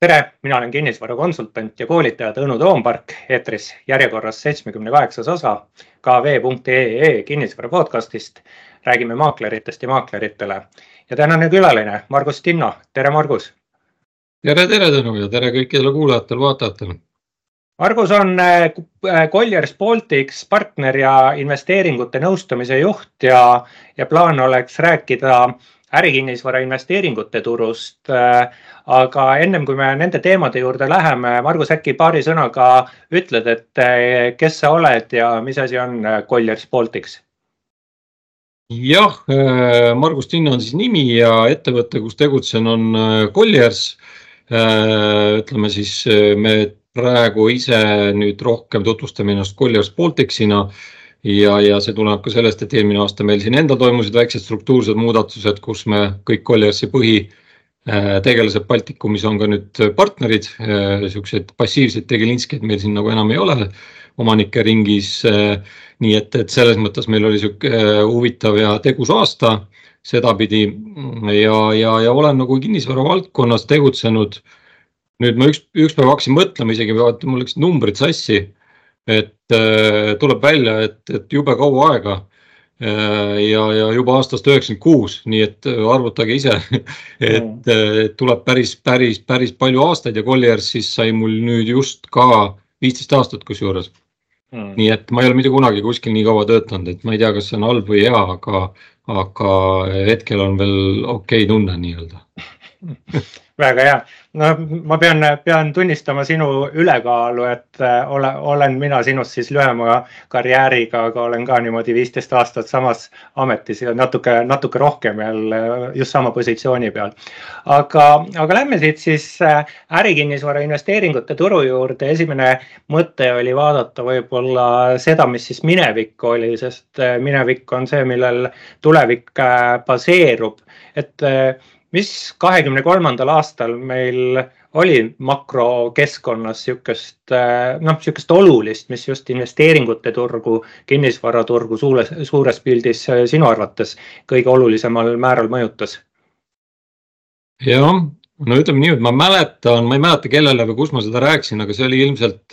tere, mina olen kinnisvarakonsultant ja koolitaja Tõnu Toompark, eetris järjekorras seitsmekümne kaheksas osa kv.ee kinnisvara podcastist. räägime maakleritest ja maakleritele ja tänane külaline Margus Tinno, tere Margus. tere, tere Tõnu ja tere kõikidele kuulajatele-vaatajatele. Margus on äh, Colliers Baltics partner ja investeeringute nõustamise juht ja, ja plaan oleks rääkida ärikinnisvara investeeringute turust. Äh, aga ennem kui me nende teemade juurde läheme, Margus, äkki paari sõnaga ütled, et äh, kes sa oled ja mis asi on äh, Colliers Baltics? jah, Margus Tinn on siis nimi ja ettevõte, kus tegutsen, on Colliers. ütleme siis me praegu ise nüüd rohkem tutvustame ennast Colliers Balticsina ja, ja see tuleneb ka sellest, et eelmine aasta meil siin endal toimusid väiksed struktuursed muudatused, kus me kõik Colliersi põhitegelased äh, Baltikumis on ka nüüd partnerid. Äh, siukseid passiivseid tegelinskeid meil siin nagu enam ei ole omanike ringis. Äh, nii et, et selles mõttes meil oli sihuke huvitav ja tegus aasta sedapidi ja, ja, ja olen nagu kinnisvara valdkonnas tegutsenud. nüüd ma üks, üks päev hakkasin mõtlema isegi, vaata mul läksid numbrid sassi et äh, tuleb välja, et, et jube kaua aega äh, ja, ja juba aastast üheksakümmend kuus, nii et äh, arvutage ise, et tuleb päris, päris, päris palju aastaid ja Colliers siis sai mul nüüd just ka viisteist aastat kusjuures. Mm.. nii et ma ei ole mitte kunagi kuskil nii kaua töötanud, et ma ei tea, kas see on halb või hea, aga, aga hetkel on veel okei okay tunne nii-öelda väga hea, no ma pean, pean tunnistama sinu ülekaalu, et äh, ole, olen mina sinust siis lühema karjääriga, aga olen ka niimoodi viisteist aastat samas ametis ja natuke, natuke rohkem veel äh, just sama positsiooni peal. aga, aga lähme siit siis äh, ärikinnisvara investeeringute turu juurde. esimene mõte oli vaadata võib-olla seda, mis siis minevik oli, sest minevik on see, millel tulevik baseerub, et mis kahekümne kolmandal aastal meil oli makrokeskkonnas niisugust noh, niisugust olulist, mis just investeeringute turgu, kinnisvaraturgu suures, suures pildis sinu arvates kõige olulisemal määral mõjutas? jah, no ütleme nii, et ma mäletan, ma ei mäleta, kellele või kus ma seda rääkisin, aga see oli ilmselt,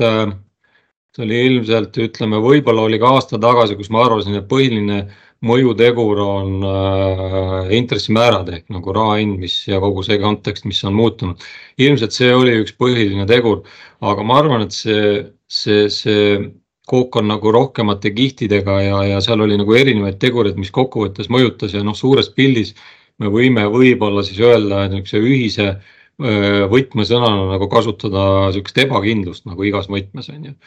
see oli ilmselt ütleme, võib-olla oli ka aasta tagasi, kus ma arvasin, et põhiline mõjutegur on äh, intressimäärad ehk nagu raha hind, mis ja kogu see kontekst, mis on muutunud. ilmselt see oli üks põhiline tegur, aga ma arvan, et see, see, see kook on nagu rohkemate kihtidega ja, ja seal oli nagu erinevaid tegureid, mis kokkuvõttes mõjutas ja noh, suures pildis me võime võib-olla siis öelda, niisuguse ühise äh, võtmesõnana nagu kasutada niisugust ebakindlust nagu igas võtmes on ju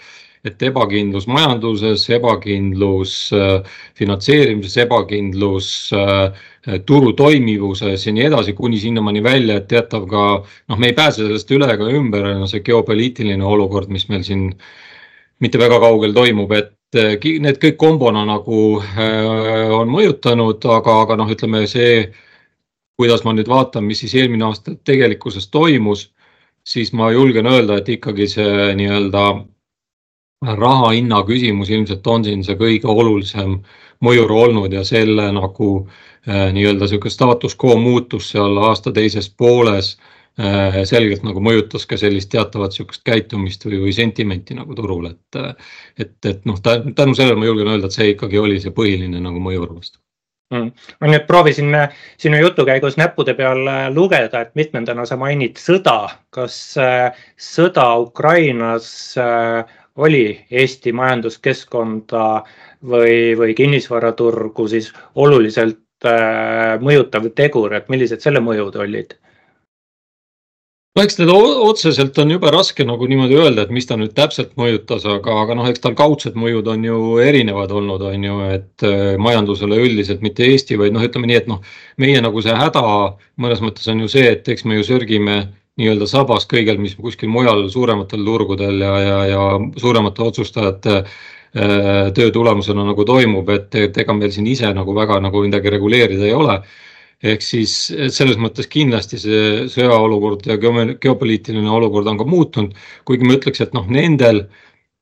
et ebakindlus majanduses, ebakindlus äh, finantseerimises, ebakindlus äh, turu toimivuses ja nii edasi, kuni sinnamaani välja, et teatav ka noh, me ei pääse sellest üle ega ümber, no see geopoliitiline olukord, mis meil siin mitte väga kaugel toimub, et äh, need kõik kombona nagu on mõjutanud, aga, aga noh, ütleme see, kuidas ma nüüd vaatan, mis siis eelmine aasta tegelikkuses toimus, siis ma julgen öelda, et ikkagi see nii-öelda raha hinna küsimus ilmselt on siin see kõige olulisem mõjur olnud ja selle nagu äh, nii-öelda sihuke status quo muutus seal aasta teises pooles äh, selgelt nagu mõjutas ka sellist teatavat sihukest käitumist või, või sentimenti nagu turul, et, et, et noh, tänu sellele ma julgen öelda, et see ikkagi oli see põhiline nagu mõjur vastu mm.. ma nüüd proovisin äh, sinu jutu käigus näppude peal lugeda, et mitmendana sa mainid sõda. kas sõda Ukrainas oli Eesti majanduskeskkonda või, või kinnisvaraturgu siis oluliselt äh, mõjutav tegur, et millised selle mõjud olid? no eks teda otseselt on jube raske nagu niimoodi öelda, et mis ta nüüd täpselt mõjutas, aga, aga noh, eks tal kaudsed mõjud on ju erinevad olnud, on ju, et äh, majandusele üldiselt, mitte Eesti, vaid noh, ütleme nii, et noh, meie nagu see häda mõnes mõttes on ju see, et eks me ju sörgime nii-öelda sabas kõigel, mis kuskil mujal suurematel turgudel ja, ja, ja suuremate otsustajate äh, töö tulemusena nagu toimub, et, et ega meil siin ise nagu väga nagu midagi reguleerida ei ole. ehk siis selles mõttes kindlasti see sõjaolukord ja geopoliitiline olukord on ka muutunud, kuigi ma ütleks, et noh, nendel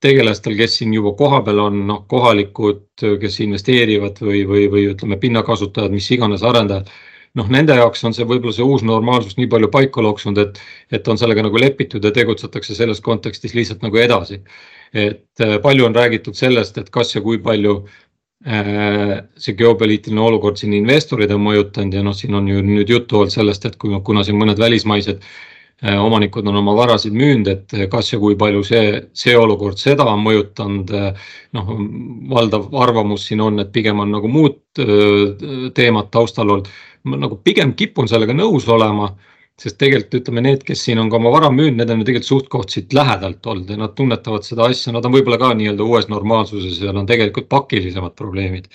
tegelastel, kes siin juba kohapeal on, noh, kohalikud, kes investeerivad või, või, või ütleme, pinnakasutajad, mis iganes arendajad noh, nende jaoks on see võib-olla see uus normaalsus nii palju paika loksunud, et, et on sellega nagu lepitud ja tegutsetakse selles kontekstis lihtsalt nagu edasi. et äh, palju on räägitud sellest, et kas ja kui palju äh, see geopoliitiline olukord siin investoreid on mõjutanud ja noh, siin on ju nüüd juttu olnud sellest, et kui, kuna siin mõned välismaised Äh, omanikud on oma varasid müünud, et kas ja kui palju see, see olukord seda on mõjutanud. Äh, noh, valdav arvamus siin on, et pigem on nagu muud äh, teemad taustal olnud. ma nagu pigem kipun sellega nõus olema, sest tegelikult ütleme, need, kes siin on ka oma vara müünud, need on ju tegelikult suht-koht siit lähedalt olnud ja nad tunnetavad seda asja, nad on võib-olla ka nii-öelda uues normaalsuses ja on tegelikult pakilisemad probleemid,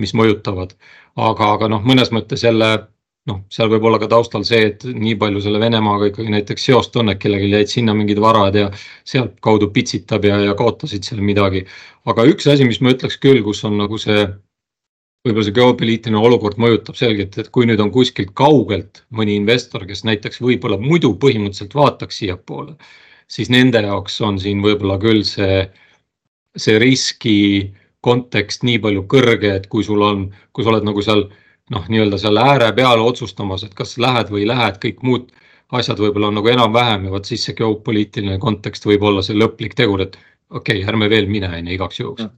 mis mõjutavad. aga, aga noh, mõnes mõttes jälle noh, seal võib olla ka taustal see, et nii palju selle Venemaaga ikkagi näiteks seost on, et kellelgi jäid sinna mingid varad ja sealtkaudu pitsitab ja, ja kaotasid seal midagi. aga üks asi, mis ma ütleks küll, kus on nagu see võib-olla see geopoliitiline olukord mõjutab selgelt, et kui nüüd on kuskilt kaugelt mõni investor, kes näiteks võib-olla muidu põhimõtteliselt vaataks siiapoole, siis nende jaoks on siin võib-olla küll see, see riski kontekst nii palju kõrge, et kui sul on, kui sa oled nagu seal noh, nii-öelda seal ääre peal otsustamas, et kas lähed või ei lähe, et kõik muud asjad võib-olla on nagu enam-vähem ja vot siis see geopoliitiline kontekst võib olla see lõplik tegur, et okei okay,, ärme veel mine, on ju, igaks juhuks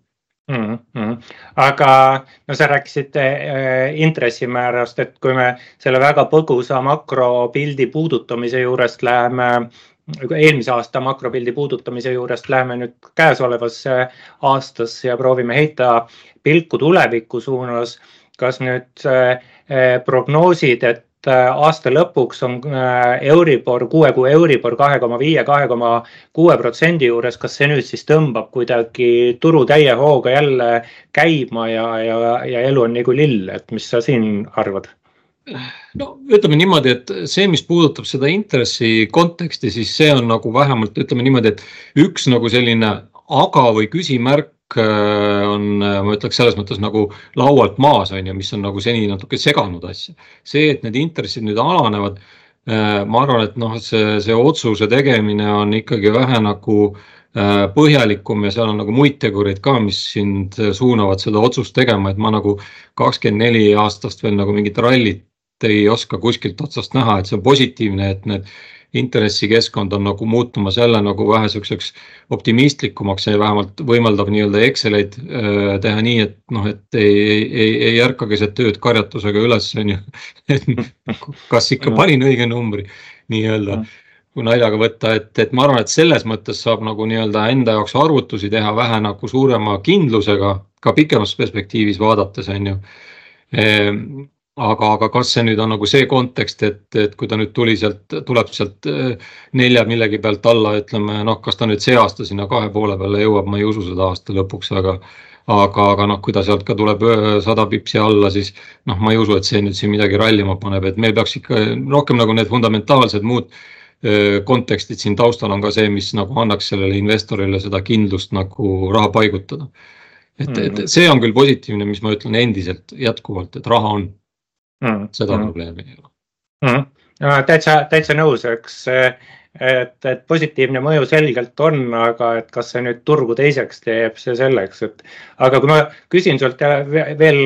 Mm -hmm. aga no sa rääkisid äh, intressimäärast, et kui me selle väga põgusa makropildi puudutamise juurest läheme, eelmise aasta makropildi puudutamise juurest läheme nüüd käesolevasse aastasse ja proovime heita pilku tuleviku suunas kas nüüd äh, äh, prognoosid, et äh, aasta lõpuks on Euribor, kuue kuu Euribor kahe koma viie, kahe koma kuue protsendi juures, kas see nüüd siis tõmbab kuidagi turu täie hooga jälle käima ja, ja, ja elu on nagu lill, et mis sa siin arvad? no ütleme niimoodi, et see, mis puudutab seda intressi konteksti, siis see on nagu vähemalt ütleme niimoodi, et üks nagu selline aga või küsimärk on, äh, ma ütleks selles mõttes nagu laualt maas on ju, mis on nagu seni natuke seganud asja. see, et need intressid nüüd alanevad, äh, ma arvan, et noh, see, see otsuse tegemine on ikkagi vähe nagu põhjalikum ja seal on nagu muid tegureid ka, mis sind suunavad seda otsust tegema, et ma nagu kakskümmend neli aastast veel nagu mingit rallit ei oska kuskilt otsast näha, et see on positiivne, et need intressikeskkond on nagu muutumas jälle nagu vähe siukseks optimistlikumaks ja vähemalt võimaldab nii-öelda Excel'eid äh, teha nii, et noh, et ei, ei, ei, ei ärka keset tööd karjatusega üles, on ju. et kas ikka panin õige numbri nii-öelda kui naljaga võtta, et, et ma arvan, et selles mõttes saab nagu nii-öelda enda jaoks arvutusi teha vähe nagu suurema kindlusega, ka pikemas perspektiivis vaadates, on ju ehm, aga, aga kas see nüüd on nagu see kontekst, et, et kui ta nüüd tuli sealt, tuleb sealt äh, nelja millegi pealt alla, ütleme noh, kas ta nüüd see aasta sinna kahe poole peale jõuab, ma ei usu seda aasta lõpuks, aga aga, aga noh, kui ta sealt ka tuleb äh, sada pipsi alla, siis noh, ma ei usu, et see nüüd siin midagi rallima paneb, et meil peaks ikka rohkem nagu need fundamentaalsed muud äh, kontekstid siin taustal on ka see, mis nagu annaks sellele investorile seda kindlust nagu raha paigutada. et, et mm. see on küll positiivne, mis ma ütlen endiselt jätkuvalt, et raha on mm.. seda mm. probleemi ei ole mm.. No, täitsa, täitsa nõus, eks, et, et positiivne mõju selgelt on, aga et kas see nüüd turgu teiseks teeb, see selleks, et. aga kui ma küsin sult veel,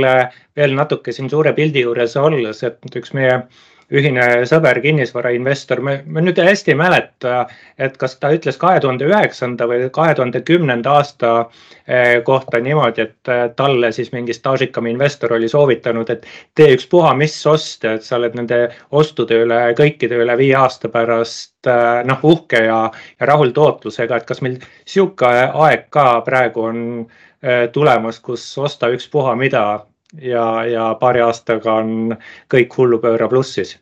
veel natuke siin suure pildi juures olles, et üks meie ühine sõber, kinnisvarainvestor, ma, nüüd hästi ei mäleta, et kas ta ütles kahe tuhande üheksanda või kahe tuhande kümnenda aasta eh, kohta niimoodi, et eh, talle siis mingi staažikam investor oli soovitanud, et tee ükspuha mis oste, et sa oled nende ostude üle, kõikide üle viie aasta pärast eh, noh, uhke ja, ja rahul tootlusega, et kas meil sihuke aeg ka praegu on tulemas, kus osta ükspuha mida ja, ja paari aastaga on kõik hullupööra plussis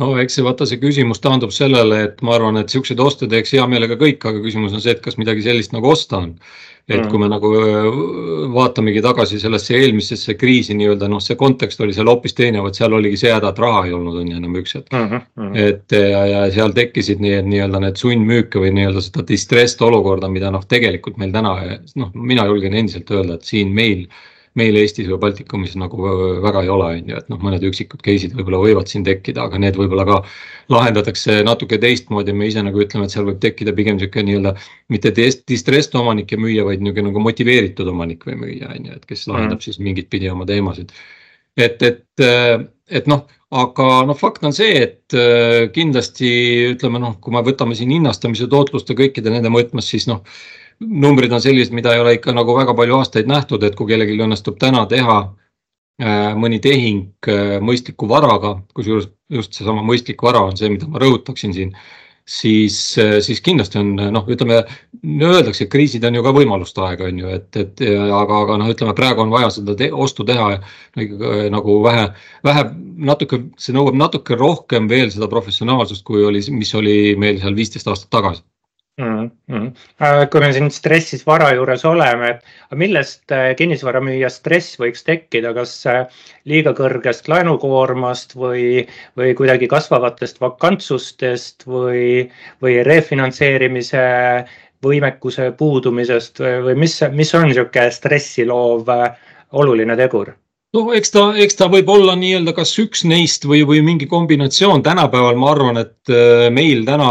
no eks see vaata, see küsimus taandub sellele, et ma arvan, et siukseid oste teeks hea meelega kõik, aga küsimus on see, et kas midagi sellist nagu osta on. et mm. kui me nagu vaatamegi tagasi sellesse eelmisesse kriisi nii-öelda noh, see kontekst oli seal hoopis teine, vot seal oligi see häda, et raha ei olnud on ju enam üks hetk mm. -hmm. et ja, ja seal tekkisid nii, nii-öelda need sundmüüke või nii-öelda seda distressed olukorda, mida noh, tegelikult meil täna noh, mina julgen endiselt öelda, et siin meil meil Eestis või Baltikumis nagu väga ei ole, on ju, et noh, mõned üksikud case'id võib-olla võivad siin tekkida, aga need võib-olla ka lahendatakse natuke teistmoodi, me ise nagu ütleme, et seal võib tekkida pigem niisugune nii-öelda mitte distressed omanik ja müüja, vaid niisugune nagu motiveeritud omanik või müüja, on ju, et kes lahendab mm. siis mingit pidi oma teemasid et, et, et noh, aga noh, fakt on see, et kindlasti ütleme noh, kui me võtame siin hinnastamise, tootluste kõikide nende mõõtmes, siis noh, numbrid on sellised, mida ei ole ikka nagu väga palju aastaid nähtud, et kui kellelgi õnnestub täna teha mõni tehing mõistliku varaga, kusjuures just seesama mõistlik vara on see, mida ma rõhutaksin siin siis, siis kindlasti on noh, ütleme, öeldakse, et kriisid on ju ka võimaluste aeg, on ju, et, et aga, aga noh, ütleme praegu on vaja seda te, ostu teha nagu vähe, vähe natuke, see nõuab natuke rohkem veel seda professionaalsust, kui oli, mis oli meil seal viisteist aastat tagasi mm. -hmm. kui me siin stressis vara juures oleme, et millest äh, kinnisvaramüüja stress võiks tekkida, kas äh, liiga kõrgest laenukoormast või, või kuidagi kasvavatest vakantsustest või, või refinantseerimise võimekuse puudumisest või mis, mis on niisugune stressi loov oluline tegur? No eks ta, eks ta võib olla nii-öelda kas üks neist või, või mingi kombinatsioon. tänapäeval ma arvan, et äh, meil täna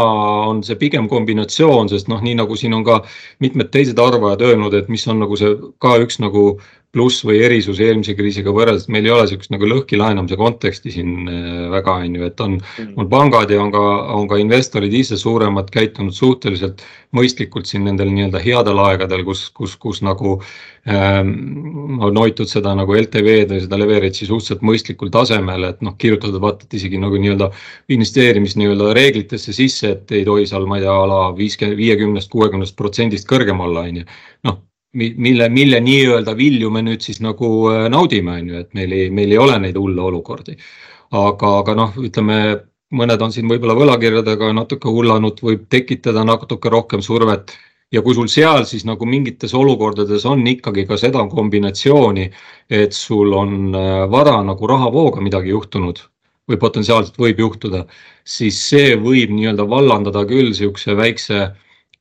on see pigem kombinatsioon, sest noh, nii nagu siin on ka mitmed teised arvajad öelnud, et mis on nagu see ka üks nagu pluss või erisus eelmise kriisiga võrreldes, meil ei ole niisugust nagu lõhki laenamise konteksti siin äh, väga, on ju, et on, mm. on pangad ja on ka, on ka investorid ise suuremad käitunud suhteliselt mõistlikult siin nendel nii-öelda headel aegadel, kus, kus, kus nagu ähm, on hoitud seda nagu LTV-d või seda leverage'i suhteliselt mõistlikul tasemel, et noh, kirjutatud vaata, et isegi nagu nii-öelda investeerimis nii-öelda reeglitesse sisse, et ei tohi seal, ma ei tea, ala viiskümmend, viiekümnest, kuuekümnest protsendist kõrgem olla, on ju. noh mille, mille nii-öelda vilju me nüüd siis nagu äh, naudime, on ju, et meil ei, meil ei ole neid hulle olukordi. aga, aga noh, ütleme mõned on siin võib-olla võlakirjadega natuke hullanud, võib tekitada natuke rohkem survet ja kui sul seal siis nagu mingites olukordades on ikkagi ka seda kombinatsiooni, et sul on äh, vara nagu rahavooga midagi juhtunud või potentsiaalselt võib juhtuda, siis see võib nii-öelda vallandada küll niisuguse väikse äh,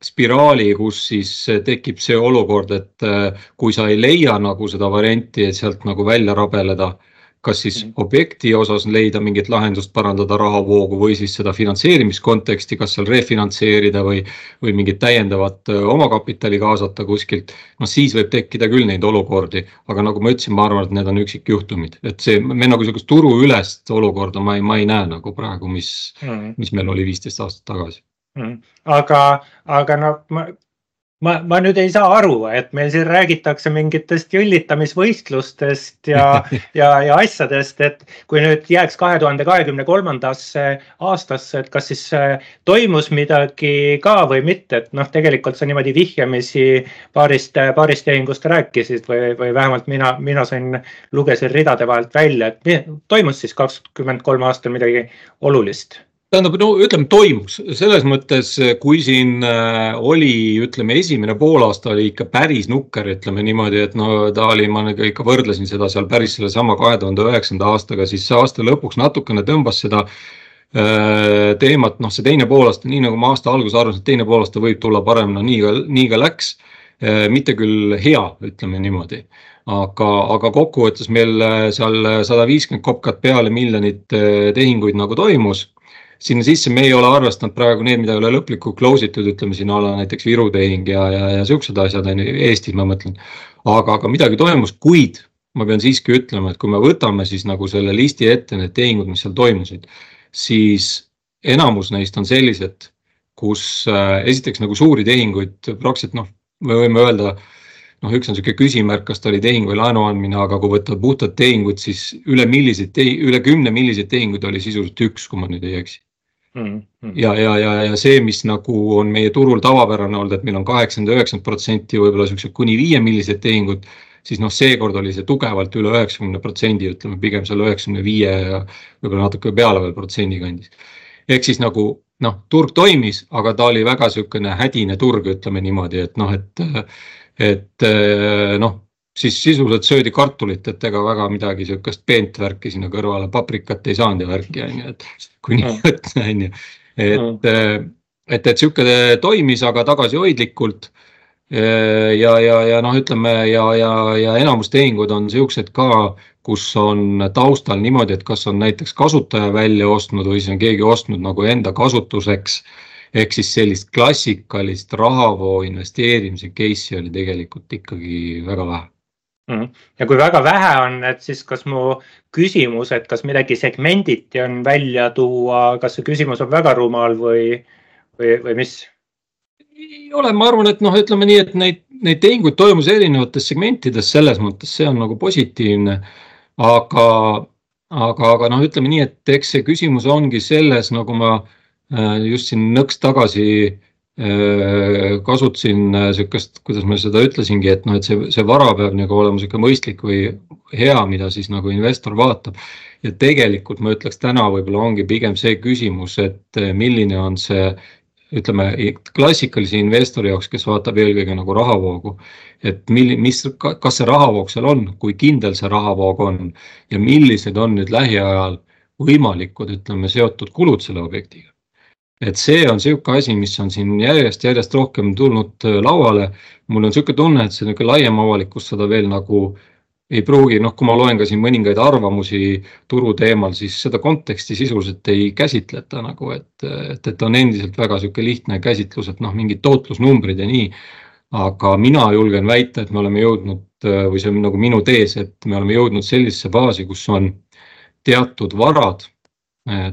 spiraali, kus siis tekib see olukord, et äh, kui sa ei leia nagu seda varianti, et sealt nagu välja rabeleda, kas siis mm. objekti osas leida mingit lahendust, parandada rahavoogu või siis seda finantseerimiskonteksti, kas seal refinantseerida või, või mingit täiendavat äh, omakapitali kaasata kuskilt. noh, siis võib tekkida küll neid olukordi, aga nagu ma ütlesin, ma arvan, et need on üksikjuhtumid, et see, me nagu sihukest turuülest olukorda ma ei, ma ei näe nagu praegu, mis mm., mis meil oli viisteist aastat tagasi. Aga, aga noh, ma, ma, ma nüüd ei saa aru, et meil siin räägitakse mingitest jõllitamisvõistlustest ja ja, ja asjadest, et kui nüüd jääks kahe tuhande kahekümne kolmandasse aastasse, et kas siis äh, toimus midagi ka või mitte, et noh, tegelikult sa niimoodi vihjamisi paarist, paarist tehingust rääkisid või, või vähemalt mina, mina sain, lugesin ridade vahelt välja, et toimus siis kakskümmend kolm aastal midagi olulist tähendab, no ütleme, toimus selles mõttes, kui siin äh, oli, ütleme, esimene poolaasta oli ikka päris nukker, ütleme niimoodi, et no ta oli, ma ikka võrdlesin seda seal päris sellesama kahe tuhande üheksanda aastaga, siis see aasta lõpuks natukene tõmbas seda äh, teemat, noh, see teine poolaasta, nii nagu ma aasta alguses arvasin, et teine poolaasta võib tulla parem, no nii ka, nii ka läks. Äh, mitte küll hea, ütleme niimoodi. Aga, aga kokkuvõttes meil seal sada viiskümmend kopkat peale miljonit tehinguid nagu toimus sinna sisse me ei ole arvestanud praegu need, mida ei ole lõplikku close itud, ütleme siin ala näiteks Viru tehing ja, ja, ja siuksed asjad on ju, Eestis ma mõtlen. aga, aga midagi toimus, kuid ma pean siiski ütlema, et kui me võtame siis nagu selle listi ette, need tehingud, mis seal toimusid, siis enamus neist on sellised, kus äh, esiteks nagu suuri tehinguid praktiliselt noh, me võime öelda noh, üks on niisugune küsimärk, kas ta oli tehing või laenu andmine, aga kui võtta puhtad tehingud, siis üle milliseid, üle kümne milliseid tehinguid oli sisuliselt üks, kui ma nüüd ei eksi Mm -hmm. ja, ja, ja, ja see, mis nagu on meie turul tavapärane olnud, et meil on kaheksakümmend, üheksakümmend protsenti võib-olla siuksed kuni viie millised tehingud, siis noh, seekord oli see tugevalt üle üheksakümne protsendi, ütleme pigem seal üheksakümne viie ja võib-olla natuke peale veel protsendi kandis. ehk siis nagu noh, turg toimis, aga ta oli väga niisugune hädine turg, ütleme niimoodi, et noh, et, et noh siis sisuliselt söödi kartulit, et ega väga midagi sihukest peent värki sinna kõrvale, paprikat ei saanud ja värki on ju, et kui nii võtta on ju. et, et, et sihuke toimis, aga tagasihoidlikult. ja, ja, ja noh, ütleme ja, ja, ja enamus tehingud on siuksed ka, kus on taustal niimoodi, et kas on näiteks kasutaja välja ostnud või siis on keegi ostnud nagu enda kasutuseks ehk siis sellist klassikalist rahavoo investeerimise case'i oli tegelikult ikkagi väga vähe. Ja kui väga vähe on, et siis kas mu küsimus, et kas midagi segmenditi on välja tuua, kas see küsimus on väga rumal või, või, või mis? ei ole, ma arvan, et noh, ütleme nii, et neid, neid tehinguid toimus erinevates segmentides, selles mõttes see on nagu positiivne. aga, aga, aga noh, ütleme nii, et eks see küsimus ongi selles, nagu ma äh, just siin nõks tagasi Äh, kasutasin niisugust, äh, kuidas ma seda ütlesingi, et noh, et see, see vara peab nagu olema niisugune mõistlik või hea, mida siis nagu investor vaatab. ja tegelikult ma ütleks täna võib-olla ongi pigem see küsimus, et äh, milline on see ütleme klassikalise investori jaoks, kes vaatab eelkõige nagu rahavoogu, et milli-, mis, kas see rahavoog seal on, kui kindel see rahavoog on ja millised on nüüd lähiajal võimalikud, ütleme, seotud kulud selle objektiga et see on niisugune asi, mis on siin järjest-järjest rohkem tulnud äh, lauale. mul on niisugune tunne, et see niisugune laiem avalikkus seda veel nagu ei pruugi, noh, kui ma loen ka siin mõningaid arvamusi turu teemal, siis seda konteksti sisuliselt ei käsitleta nagu, et, et, et on endiselt väga niisugune lihtne käsitlus, et noh, mingid tootlusnumbrid ja nii. aga mina julgen väita, et me oleme jõudnud äh, või see on nagu minu tees, et me oleme jõudnud sellisesse faasi, kus on teatud varad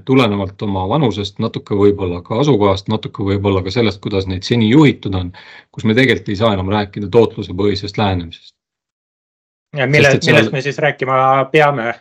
tulenevalt oma vanusest, natuke võib-olla ka asukohast, natuke võib-olla ka sellest, kuidas neid seni juhitud on, kus me tegelikult ei saa enam rääkida tootlusepõhisest lähenemisest. mille, millest seal... me siis rääkima peame?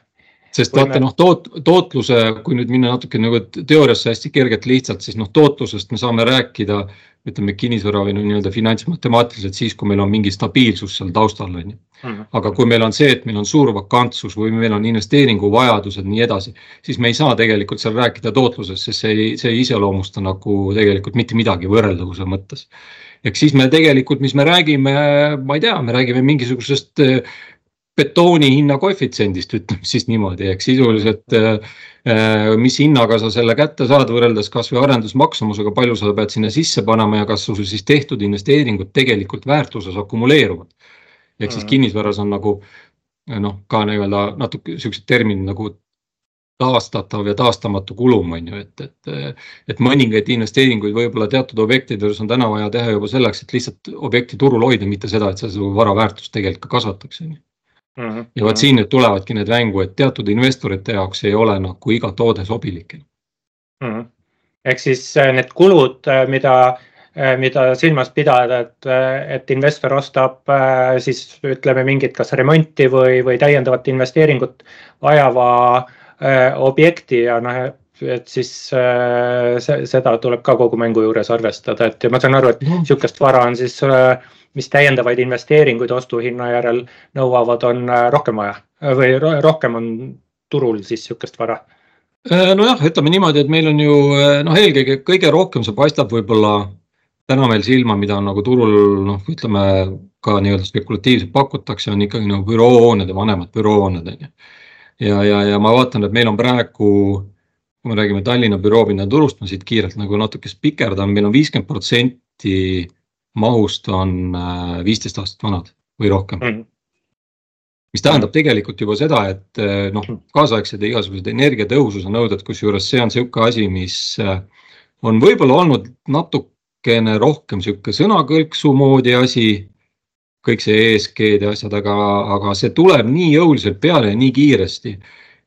Sest vaata noh, toot-, tootluse, kui nüüd minna natuke nagu teooriasse hästi kergelt lihtsalt, siis noh, tootlusest me saame rääkida ütleme kinnisvara või no nii-öelda finantsmatemaatiliselt siis, kui meil on mingi stabiilsus seal taustal on ju. Mhm. aga kui meil on see, et meil on suur vakantsus või meil on investeeringuvajadused, nii edasi, siis me ei saa tegelikult seal rääkida tootlusest, sest see ei, see ei iseloomusta nagu tegelikult mitte midagi võrreldavuse mõttes. ehk siis me tegelikult, mis me räägime, ma ei tea, me räägime mingisugusest betooni hinna koefitsiendist, ütleme siis niimoodi, ehk sisuliselt äh, äh, mis hinnaga sa selle kätte saad, võrreldes kasvõi arendusmaksumusega, palju sa pead sinna sisse panema ja kas sul siis tehtud investeeringud tegelikult väärtuses akumuleeruvad. ehk siis mhm. kinnisvaras on nagu noh, ka nii-öelda natuke siuksed terminid nagu taastatav ja taastamatu kulum on ju, et, et, et mõningaid investeeringuid võib-olla teatud objektide juures on täna vaja teha juba selleks, et lihtsalt objekti turul hoida, mitte seda, et sa seda vara väärtust tegelikult ka kasvataks, on ju Mm -hmm. ja vot siin nüüd tulevadki need mängu, et teatud investorite jaoks ei ole nagu iga toode sobilik mm. -hmm. ehk siis äh, need kulud, äh, mida, äh, mida silmas pidada, et, et investor ostab siis ütleme mingit, kas remonti või, või täiendavat investeeringut vajava objekti ja noh, et siis see, seda tuleb ka kogu mängu juures arvestada, et ma saan aru, et niisugust vara on siis mis täiendavaid investeeringuid ostuhinna järel nõuavad, on äh, rohkem vaja või rohkem on turul siis niisugust vara? Äh, nojah, ütleme niimoodi, et meil on ju äh, noh, eelkõige kõige rohkem see paistab võib-olla täna meil silma, mida on nagu turul noh, ütleme ka nii-öelda spekulatiivselt pakutakse, on ikkagi nagu büroohooned ja vanemad büroohooned on ju. ja, ja, ja ma vaatan, et meil on praegu, kui me räägime Tallinna büroopinna turust, ma siit kiirelt nagu natuke spikerdan, meil on viiskümmend protsenti mahust on äh, viisteist aastat vanad või rohkem mm. -hmm. mis tähendab tegelikult juba seda, et äh, noh, mhm. kaasaegsed igasugused energiatõhususe nõuded, kusjuures see on niisugune asi, mis äh, on võib-olla olnud natukene rohkem niisugune sõnakõlksu moodi asi kõik see ESG-d ja asjad, aga, aga see tuleb nii jõuliselt peale ja nii kiiresti,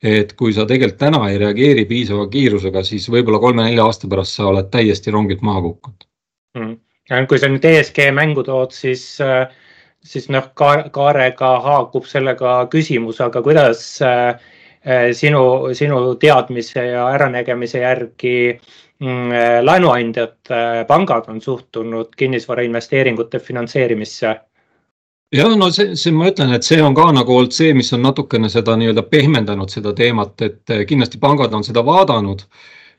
et kui sa tegelikult täna ei reageeri piisava kiirusega, siis võib-olla kolme-nelja aasta pärast sa oled täiesti rongilt maha kukkunud mm kui sa nüüd ESG mängu tood, siis, äh, siis noh, Kaarega haakub sellega küsimus, aga kuidas äh, äh, sinu, sinu teadmise ja äranägemise järgi mm, laenuandjad, pangad on suhtunud kinnisvarainvesteeringute finantseerimisse? jah, no see, see, ma ütlen, et see on ka nagu olnud see, mis on natukene seda nii-öelda pehmendanud seda teemat, et kindlasti pangad on seda vaadanud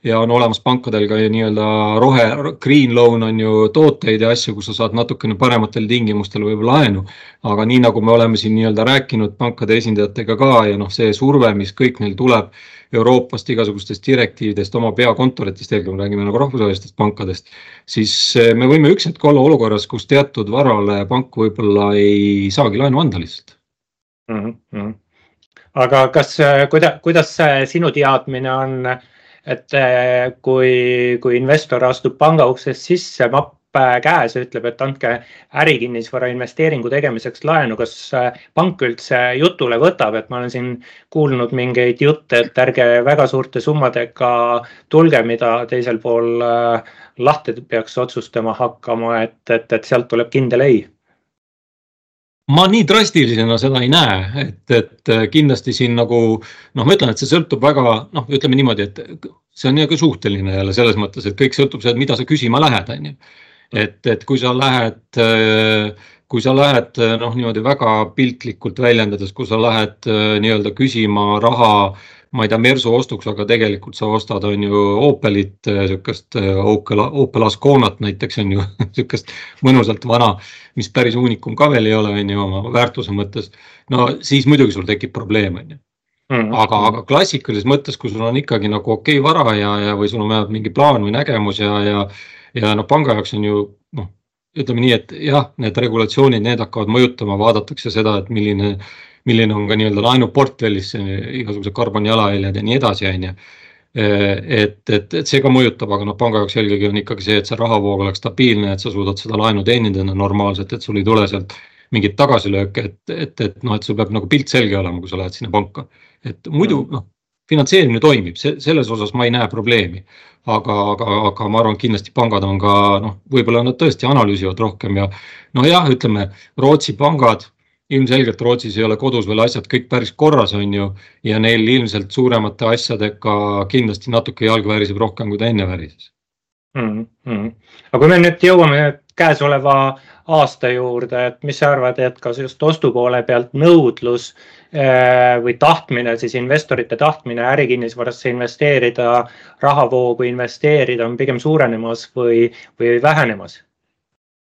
ja on olemas pankadel ka nii-öelda rohe, green loan on ju tooteid ja asju, kus sa saad natukene parematel tingimustel võib-olla laenu. aga nii nagu me oleme siin nii-öelda rääkinud pankade esindajatega ka ja noh, see surve, mis kõik neil tuleb Euroopast igasugustest direktiividest, oma peakontoritest, eelkõige me räägime nagu rahvusvahelistest pankadest, siis eh, me võime üks hetk olla olukorras, kus teatud varale pank võib-olla ei saagi laenu anda lihtsalt mm. -hmm. aga kas, eh, kuidas, kuidas sinu teadmine on äh, et eh, kui, kui investor astub panga uksest sisse, äh, käes ja ütleb, et andke ärikinnisvara investeeringu tegemiseks laenu, kas äh, pank üldse jutule võtab, et ma olen siin kuulnud mingeid jutte, et ärge väga suurte summadega tulge, mida teisel pool lahti peaks otsustama hakkama, et, et, et sealt tuleb kindel ei ma nii drastilisena seda ei näe, et, et kindlasti siin nagu noh, ma ütlen, et see sõltub väga noh, ütleme niimoodi, et see on nagu suhteline jälle selles mõttes, et kõik sõltub sellest, mida sa küsima lähed, on ju. et, et kui sa lähed, kui sa lähed noh, niimoodi väga piltlikult väljendades, kui sa lähed nii-öelda küsima raha ma ei tea, Mersu ostuks, aga tegelikult sa ostad, on ju Opelit, sihukest Opel, Opel Asconat näiteks on ju sihukest mõnusalt vana, mis päris uunikum ka veel ei ole, on ju oma väärtuse mõttes. no siis muidugi sul tekib probleem, on ju. Mm. aga, aga klassikalises mõttes, kui sul on ikkagi nagu okei okay vara ja, ja, või sul on vähemalt mingi plaan või nägemus ja, ja, ja noh, panga jaoks on ju noh, ütleme nii, et jah, need regulatsioonid, need hakkavad mõjutama, vaadatakse seda, et milline milline on ka nii-öelda laenuportfellis igasugused karbonijalajäljed ja nii edasi, on ju. et, et, et see ka mõjutab, aga noh, panga jaoks eelkõige on ikkagi see, et see rahavoog oleks stabiilne, et sa suudad seda laenu teenindada normaalselt, et sul ei tule sealt mingeid tagasilööke, et, et, et noh, et sul peab nagu pilt selge olema, kui sa lähed sinna panka. et muidu noh, finantseerimine toimib, selles osas ma ei näe probleemi. aga, aga, aga ma arvan, kindlasti pangad on ka noh, võib-olla nad tõesti analüüsivad rohkem ja noh, jah, ütleme Rootsi pangad ilmselgelt Rootsis ei ole kodus veel asjad kõik päris korras, on ju, ja neil ilmselt suuremate asjadega kindlasti natuke jalg väriseb rohkem, kui ta enne värises mm. -hmm. aga kui me nüüd jõuame käesoleva aasta juurde, et mis sa arvad, et kas just ostupoole pealt nõudlus eh, või tahtmine, siis investorite tahtmine ärikinnisvarasse investeerida, rahavoogu investeerida on pigem suurenemas või, või vähenemas?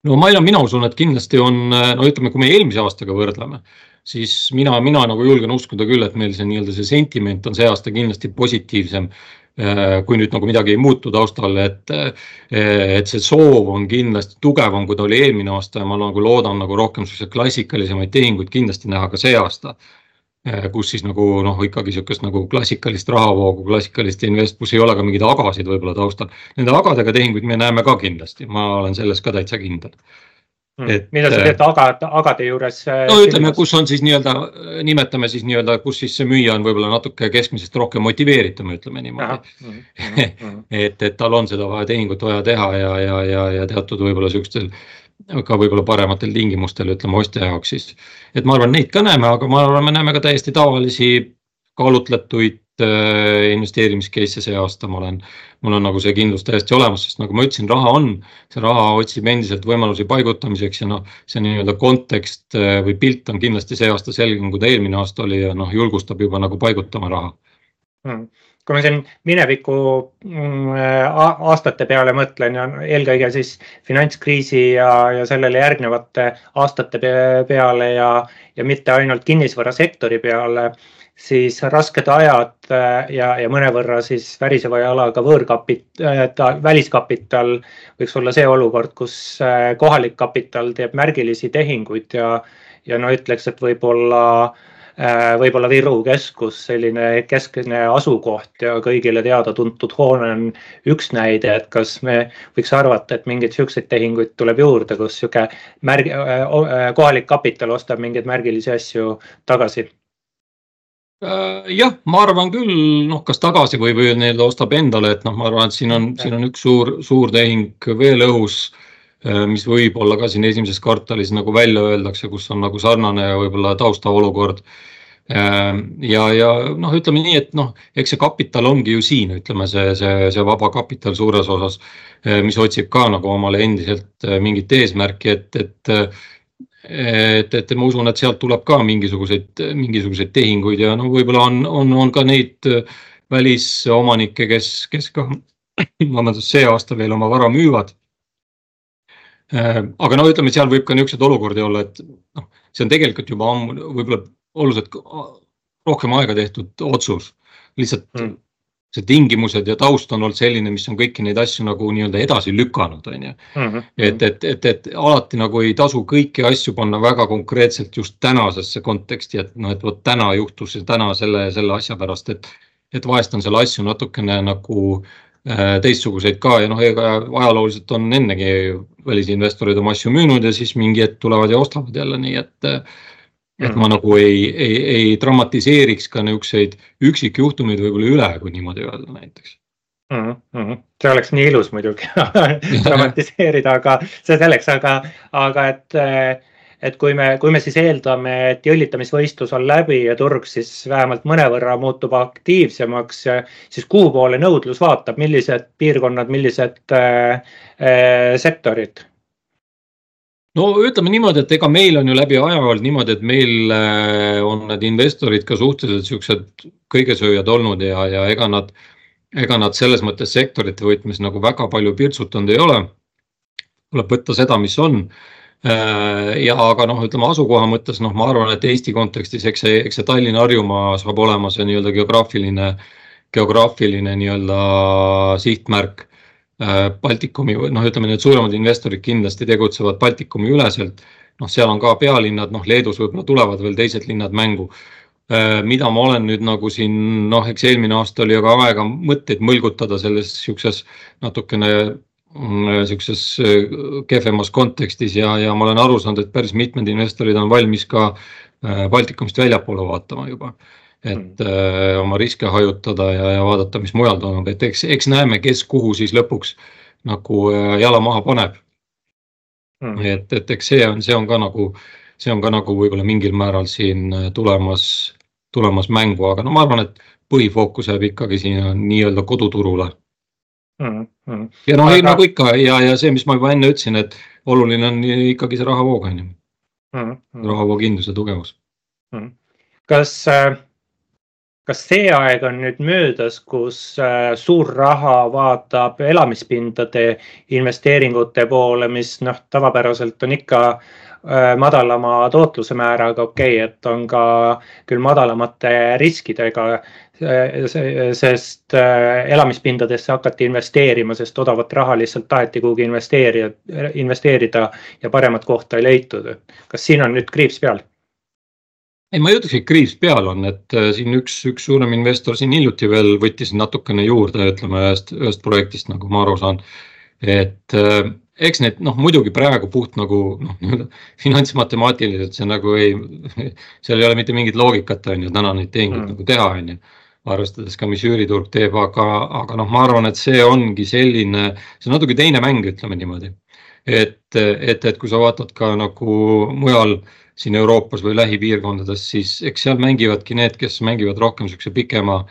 No ma ei mina usun, et kindlasti on, no ütleme, kui me eelmise aastaga võrdleme, siis mina, mina nagu julgen uskuda küll, et meil see nii-öelda see sentiment on see aasta kindlasti positiivsem. Äh, kui nüüd nagu midagi ei muutu taustal, et, äh, et see soov on kindlasti tugevam, kui ta oli eelmine aasta ja ma nagu loodan nagu rohkem selliseid klassikalisemaid tehinguid kindlasti näha ka see aasta kus siis nagu noh, ikkagi sihukest nagu klassikalist rahavoogu, klassikalist invest, kus ei ole ka mingeid agasid võib-olla taustal. Nende agadega tehinguid me näeme ka kindlasti, ma olen selles ka täitsa kindel hmm.. et mida sa teed agade, agade juures? Eh, no ütleme, kus on siis nii-öelda, nimetame siis nii-öelda, kus siis see müüja on võib-olla natuke keskmisest rohkem motiveeritum, ütleme niimoodi. Hmm, hmm, et, et tal on seda vaja tehingut vaja teha ja, ja, ja, ja teatud võib-olla siukstel ka võib-olla parematel tingimustel, ütleme ostja jaoks siis. et ma arvan, neid ka näeme, aga ma arvan, me näeme ka täiesti tavalisi kaalutletuid äh, investeerimis case'e see aasta, ma olen, mul on nagu see kindlus täiesti olemas, sest nagu ma ütlesin, raha on, see raha otsib endiselt võimalusi paigutamiseks ja noh, see nii-öelda kontekst äh, või pilt on kindlasti see aasta selgem, kui ta eelmine aasta oli ja noh, julgustab juba nagu paigutama raha. Hmm kui ma siin mineviku mm, aastate peale mõtlen ja eelkõige siis finantskriisi ja, ja sellele järgnevate aastate peale ja, ja mitte ainult kinnisvarasektori peale, siis rasked ajad äh, ja, ja mõnevõrra siis väriseva jalaga võõrkapital, äh, väliskapital võiks olla see olukord, kus äh, kohalik kapital teeb märgilisi tehinguid ja, ja no ütleks, et võib-olla äh, Äh, võib-olla Viru keskus, selline keskne asukoht ja kõigile teada-tuntud hoone on üks näide, et kas me võiks arvata, et mingeid siukseid tehinguid tuleb juurde, kus sihuke märg-, äh, äh, kohalik kapital ostab mingeid märgilisi asju tagasi? Jah, ma arvan küll, noh, kas tagasi või, või nii-öelda ostab endale, et noh, ma arvan, et siin on, siin on üks suur, suur tehing veel õhus mis võib-olla ka siin esimeses kvartalis nagu välja öeldakse, kus on nagu sarnane võib-olla taustaolukord Ehm, ja, ja noh, ütleme nii, et noh, eks see kapital ongi ju siin, ütleme see, see, see vaba kapital suures osas, eh, mis otsib ka nagu omale endiselt mingit eesmärki, et, et et, et ma usun, et sealt tuleb ka mingisuguseid, mingisuguseid tehinguid ja no võib-olla on, on, on ka neid välisomanikke, kes, kes ka vabandust, see aasta veel oma vara müüvad. Ehm, aga no ütleme, seal võib ka niisuguseid olukordi olla, et noh, see on tegelikult juba ammu võib-olla oluliselt rohkem aega tehtud otsus. lihtsalt mm. see tingimused ja taust on olnud selline, mis on kõiki neid asju nagu nii-öelda edasi lükanud, on ju. Mhm. et, et, et, et alati nagu ei tasu kõiki asju panna väga konkreetselt just tänasesse konteksti, et noh, et vot täna juhtus see täna selle, selle asja pärast, et et vahest on seal asju natukene nagu teistsuguseid ka ja noh, ega ajalooliselt on ennegi välisinvestorid oma asju müünud ja siis mingi hetk tulevad ja ostavad jälle, nii et et mm. ma nagu ei, ei, ei dramatiseeriks ka niisuguseid üksikjuhtumeid võib-olla üle, kui niimoodi öelda näiteks mm. -hmm. see oleks nii ilus muidugi dramatiseerida, aga see selleks, aga, aga et, et kui me, kui me siis eeldame, et jõllitamisvõistlus on läbi ja turg siis vähemalt mõnevõrra muutub aktiivsemaks, siis kuhu poole nõudlus vaatab, millised piirkonnad, millised äh, äh, sektorid? no ütleme niimoodi, et ega meil on ju läbi aja olnud niimoodi, et meil äh, on need investorid ka suhteliselt siuksed kõigesööjad olnud ja, ja ega nad, ega nad selles mõttes sektorite võtmes nagu väga palju pirtsutanud ei ole. tuleb võtta seda, mis on. Äh, ja aga noh, ütleme asukoha mõttes, noh, ma arvan, et Eesti kontekstis, eks see, eks see Tallinn-Harjumaa saab olema see nii-öelda geograafiline, geograafiline nii-öelda sihtmärk Äh, Baltikumi või noh, ütleme need suuremad investorid kindlasti tegutsevad Baltikumi üleselt. noh, seal on ka pealinnad, noh Leedus võib-olla tulevad veel teised linnad mängu. Äh, mida ma olen nüüd nagu siin noh, eks eelmine aasta oli aga aega mõtteid mõlgutada selles siukses natukene mm, siukses äh, kehvemas kontekstis ja, ja ma olen aru saanud, et päris mitmed investorid on valmis ka Baltikumist väljapoole vaatama juba. Et öö, mm. oma riske hajutada ja, ja vaadata, mis mujal toimub, et eks, eks näeme, kes kuhu siis lõpuks nagu jala maha paneb. Mm.. et, et eks see on, see on ka nagu, see on ka nagu võib-olla mingil määral siin tulemas, tulemas mängu, aga no ma arvan, et põhifookus jääb ikkagi sinna nii-öelda koduturule mm. -hmm. ja noh aga..., nagu ikka ja, ja see, mis ma juba enne ütlesin, et oluline on ikkagi see rahavoog on ju mm -hmm., rahavookindlus ja tugevus mm. -hmm. kas äh kas see aeg on nüüd möödas, kus äh, suur raha vaatab elamispindade investeeringute poole, mis noh, tavapäraselt on ikka äh, madalama tootluse määraga, okei okay,, et on ka küll madalamate riskidega, sest elamispindadesse hakati investeerima, sest odavat raha lihtsalt taheti kuhugi investeerida, investeerida ja paremat kohta ei leitud. kas siin on nüüd kriips peal? ei, ma ei ütleks, et kriis peal on, et äh, siin üks, üks suurem investor siin hiljuti veel võttis natukene juurde, ütleme ühest, ühest projektist, nagu ma aru saan. et äh, eks need noh, muidugi praegu puht nagu noh, nii-öelda finantsmatemaatiliselt see nagu ei, seal ei ole mitte mingit loogikat, on ju, täna neid tehinguid mm. nagu teha, on ju arvestades ka, mis üüriturg teeb, aga, aga noh, ma arvan, et see ongi selline, see on natuke teine mäng, ütleme niimoodi. et, et, et kui sa vaatad ka nagu mujal siin Euroopas või lähipiirkondades, siis eks seal mängivadki need, kes mängivad rohkem niisuguse pikema,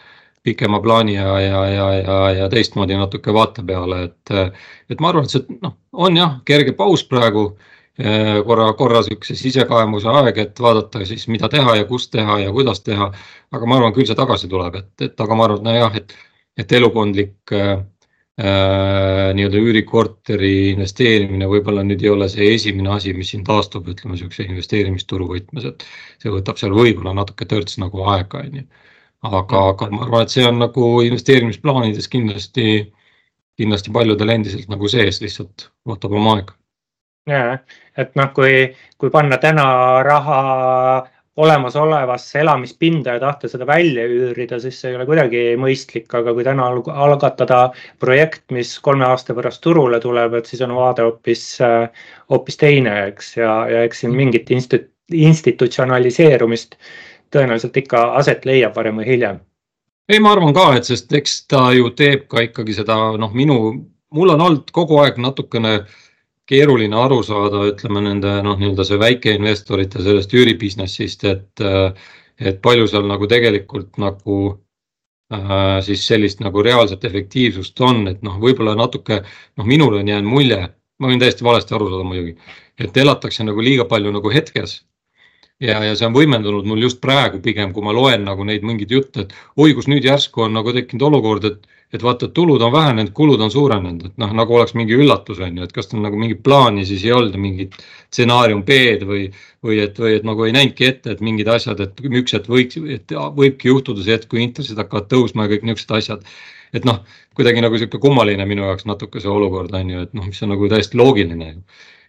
pikema plaani ja, ja, ja, ja, ja teistmoodi natuke vaate peale, et, et ma arvan, et see noh, on jah, kerge paus praegu korra, korra niisuguse sisekaemuse aeg, et vaadata siis, mida teha ja kus teha ja kuidas teha. aga ma arvan, küll see tagasi tuleb, et, et aga ma arvan, et nojah, et, et elukondlik äh, Äh, nii-öelda üürikorteri investeerimine võib-olla nüüd ei ole see esimene asi, mis siin taastub, ütleme niisuguse investeerimisturu võtmes, et see võtab seal võib-olla natuke törts nagu aega, on ju. aga, aga ma arvan, et see on nagu investeerimisplaanides kindlasti, kindlasti paljudel endiselt nagu sees, lihtsalt võtab oma aega. Ja, et noh, kui, kui panna täna raha olemasolevasse elamispinda ja tahta seda välja üürida, siis see ei ole kuidagi mõistlik, aga kui täna algatada projekt, mis kolme aasta pärast turule tuleb, et siis on vaade hoopis, hoopis teine, eks, ja, ja eks siin mingit institu-, institutsionaliseerumist tõenäoliselt ikka aset leiab varem või hiljem. ei, ma arvan ka, et sest eks ta ju teeb ka ikkagi seda, noh, minu, mul on olnud kogu aeg natukene äh, keeruline aru saada, ütleme nende noh, nii-öelda see väikeinvestorite sellest üüribusinessist, et, et palju seal nagu tegelikult nagu äh, siis sellist nagu reaalset efektiivsust on, et noh, võib-olla natuke noh, minule on jäänud mulje, ma võin täiesti valesti aru saada muidugi, et elatakse nagu liiga palju nagu hetkes. Ja, ja see on võimendunud mul just praegu pigem, kui ma loen nagu neid mingeid jutte, et oi, kus nüüd järsku on nagu tekkinud olukord, et et vaata, tulud on vähenenud, kulud on suurenenud, et noh, nagu oleks mingi üllatus on ju, et kas tal nagu mingit plaani siis ei olnud, mingit stsenaarium B-d või, või et, või et nagu ei näinudki ette, et mingid asjad, et üks hetk võiks, et võibki juhtuda see hetk, kui intressid hakkavad tõusma ja kõik niisugused asjad. et noh, kuidagi nagu sihuke kummaline minu jaoks natuke see olukord on ju, et noh, mis on nagu täiesti loogiline ju